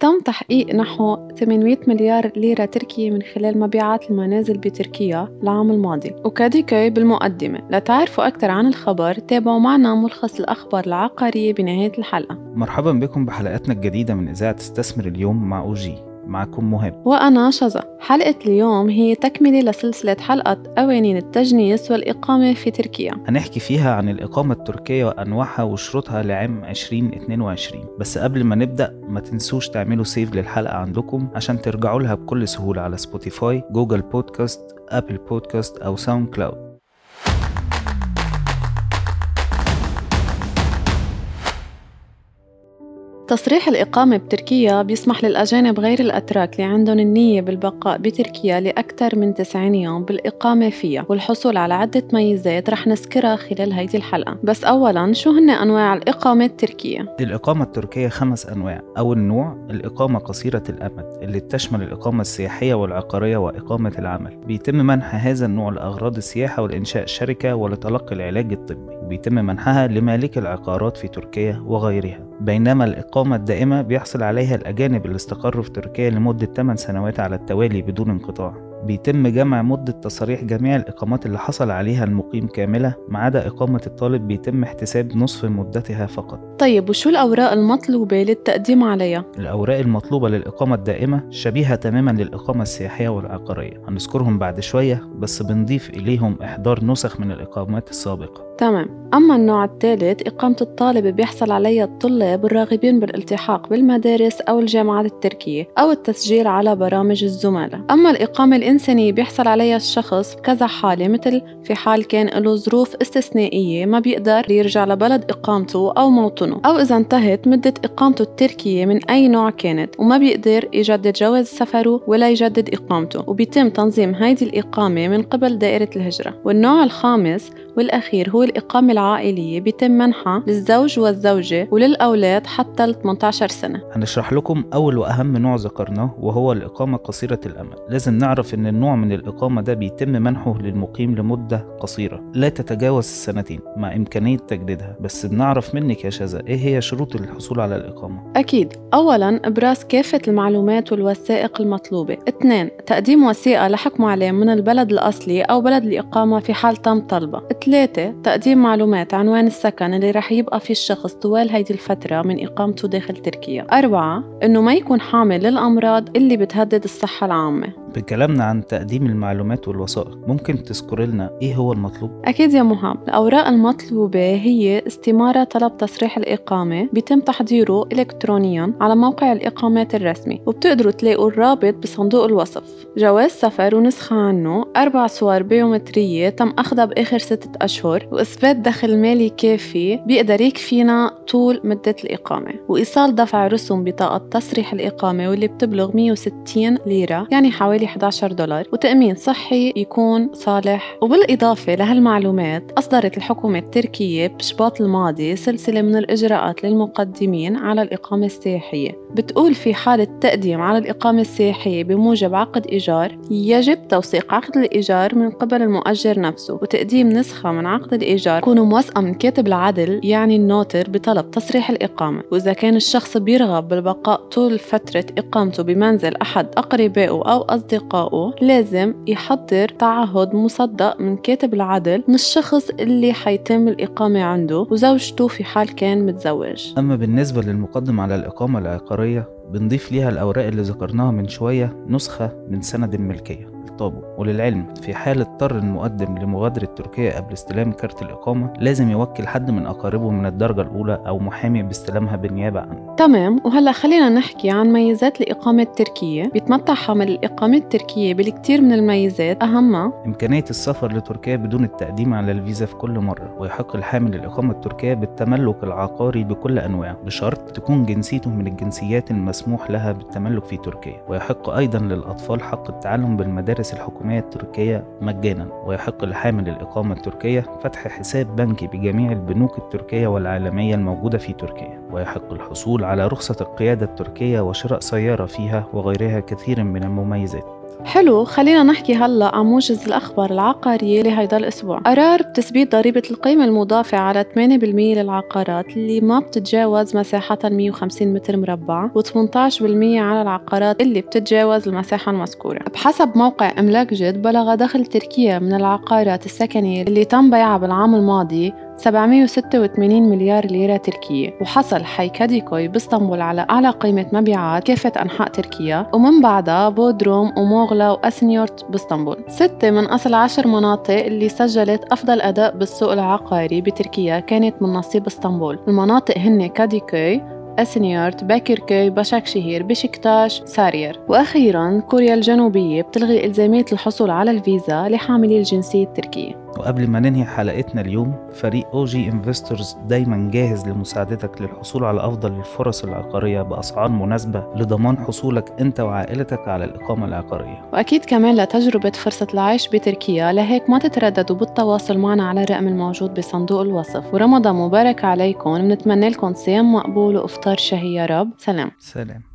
تم تحقيق نحو 800 مليار ليرة تركية من خلال مبيعات المنازل بتركيا العام الماضي. وكاديكوي بالمقدمة لتعرفوا أكثر عن الخبر تابعوا معنا ملخص الأخبار العقارية بنهاية الحلقة. مرحبا بكم بحلقتنا الجديدة من إذاعة استثمر اليوم مع OG. معكم مهم. وأنا شذا. حلقة اليوم هي تكملة لسلسلة حلقة قوانين التجنيس والإقامة في تركيا. هنحكي فيها عن الإقامة التركية وأنواعها وشروطها لعام 2022 بس قبل ما نبدأ ما تنسوش تعملوا save للحلقة عندكم عشان ترجعوا لها بكل سهولة على Spotify Google Podcast Apple Podcast أو SoundCloud تصريح الإقامة بتركيا بيسمح للأجانب غير الأتراك اللي عندهم النية بالبقاء بتركيا لأكثر من 90 يوم بالإقامة فيها والحصول على عدة ميزات رح نذكرها خلال هيدي الحلقة. بس أولا شو هن أنواع الإقامة التركية؟ الإقامة التركية خمس أنواع. أول نوع الإقامة قصيرة الأمد اللي بتشمل الإقامة السياحية والعقارية وإقامة العمل. بيتم منح هذا النوع لأغراض السياحة والإنشاء شركة ولتلقي العلاج الطبي. وبيتم منحها لمالك العقارات في تركيا وغيرها. بينما الإقامة الدائمة بيحصل عليها الأجانب اللي استقروا في تركيا لمدة 8 سنوات على التوالي بدون انقطاع. بيتم جمع مدة تصاريح جميع الإقامات اللي حصل عليها المقيم كاملة ما عدا إقامة الطالب بيتم احتساب نصف مدتها فقط. طيب وشو الأوراق المطلوبة للتقديم عليها؟ الأوراق المطلوبة للإقامة الدائمة شبيهة تماما للإقامة السياحية والعقارية. هنذكرهم بعد شوية بس بنضيف إليهم إحضار نسخ من الإقامات السابقة. تمام. أما النوع الثالث إقامة الطالب بيحصل عليها الطلاب الراغبين بالالتحاق بالمدارس أو الجامعات التركية أو التسجيل على برامج الزملاء أما الإقامة الإنسانية بيحصل عليها الشخص بكذا حالة مثل في حال كان له ظروف استثنائية ما بيقدر يرجع لبلد إقامته أو موطنه أو إذا انتهت مدة إقامته التركية من أي نوع كانت وما بيقدر يجدد جواز سفره ولا يجدد إقامته. وبيتم تنظيم هيدي الإقامة من قبل دائرة الهجرة. والنوع الخامس والأخير هو الإقامة العائلية بيتم منحها للزوج والزوجة وللأولاد حتى ال 18 سنة. هنشرح لكم أول وأهم نوع ذكرناه وهو الإقامة قصيرة الأمد لازم نعرف إن النوع من الإقامة ده بيتم منحه للمقيم لمدة قصيرة لا تتجاوز السنتين مع إمكانية تجديدها. بس بنعرف منك يا شذا إيه هي شروط الحصول على الإقامة؟ أكيد. أولا إبراز كافة المعلومات والوثائق المطلوبة. اثنين تقديم وثيقة لحكم عليه من البلد الأصلي أو بلد الإقامة في حال تم طلبها ثلاثة تقديم معلومات عنوان السكن اللي رح يبقى فيه الشخص طوال هيدي الفترة من إقامته داخل تركيا. أربعة إنه ما يكون حامل للأمراض اللي بتهدد الصحة العامة. بكلامنا عن تقديم المعلومات والوثائق ممكن تذكر لنا إيه هو المطلوب؟ أكيد يا مهاب. الأوراق المطلوبة هي استمارة طلب تصريح الإقامة بيتم تحضيره إلكترونيا على موقع الإقامات الرسمي وبتقدروا تلاقوا الرابط بصندوق الوصف. جواز سفر ونسخة عنه أربع صور بيومترية تم أخذها بآخر ستة أشهر وإثبات دخل مالي كافي بيقدر يكفينا طول مدة الإقامة. وإيصال دفع رسوم بطاقة تصريح الإقامة واللي بتبلغ 160 ليرة يعني حوالي 11 دولار وتأمين صحي يكون صالح. وبالإضافة لهالمعلومات أصدرت الحكومة التركية بشباط الماضي سلسلة من الإجراءات للمقدمين على الإقامة السياحية. بتقول في حال التقديم على الإقامة السياحية بموجب عقد إيجار يجب توثيق عقد الإيجار من قبل المؤجر نفسه وتقديم نسخة من عقد الإيجار. تكون موثقة من كاتب العدل يعني النوتر بطلب تصريح الإقامة. وإذا كان الشخص بيرغب بالبقاء طول فترة إقامته بمنزل أحد أقربائه أو أصدقائه لازم يحضر تعهد مصدق من كاتب العدل من الشخص اللي حيتم الإقامة عنده وزوجته في حال كان متزوج. أما بالنسبة للمقدم على الإقامة العقارية بنضيف ليها الأوراق اللي ذكرناها من شوية نسخة من سند الملكية الطابو وللعلم في حال اضطر المقدم لمغادرة تركيا قبل استلام كارت الإقامة لازم يوكل حد من أقاربه من الدرجة الأولى أو محامي باستلامها بالنيابة عنه. تمام. وهلا خلينا نحكي عن ميزات الإقامة التركية. بيتمتع حامل الإقامة التركية بالكثير من الميزات. أهمها إمكانية السفر لتركيا بدون التقديم على الفيزا في كل مرة. ويحق الحامل الإقامة التركية بالتملك العقاري بكل أنواعه. بشرط تكون جنسيته من الجنسيات المسموح لها بالتملك في تركيا. ويحق أيضا للأطفال حق التعلم بالمدارس الحكومية التركية مجانا ويحق لحامل الإقامة التركية فتح حساب بنكي بجميع البنوك التركية والعالمية الموجودة في تركيا ويحق الحصول على رخصة القيادة التركية وشراء سيارة فيها وغيرها كثير من المميزات. حلو خلينا نحكي هلا عن موجز الأخبار العقارية لهيدا الأسبوع. قرار بتثبيت ضريبة القيمة المضافة على 8% للعقارات اللي ما بتتجاوز مساحتها 150 متر مربع و18% على العقارات اللي بتتجاوز المساحة المذكورة. بحسب موقع إملاك جد بلغ دخل تركيا من العقارات السكنية اللي تم بيعها بالعام الماضي 786 مليار ليرة تركية. وحصل حي كاديكوي باسطنبول على أعلى قيمة مبيعات كافة أنحاء تركيا. ومن بعدها بودروم وموغلا وأسنيورت باسطنبول. ستة من أصل عشر مناطق اللي سجلت أفضل أداء بالسوق العقاري بتركيا كانت من نصيب اسطنبول. المناطق هن كاديكوي أسنيورت باكركوي باشاك شهير بشكتاش سارير. وأخيرا كوريا الجنوبية بتلغي إلزامية الحصول على الفيزا لحاملي الجنسية التركية. وقبل ما ننهي حلقتنا اليوم فريق OG Investors دايما جاهز لمساعدتك للحصول على أفضل الفرص العقارية بأسعار مناسبة لضمان حصولك أنت وعائلتك على الإقامة العقارية. وأكيد كمان لتجربه فرصة العيش بتركيا لهيك ما تترددوا بالتواصل معنا على الرقم الموجود بصندوق الوصف. ورمضان مبارك عليكم بنتمنى لكم صيام مقبول وإفطار شهي يا رب. سلام. سلام.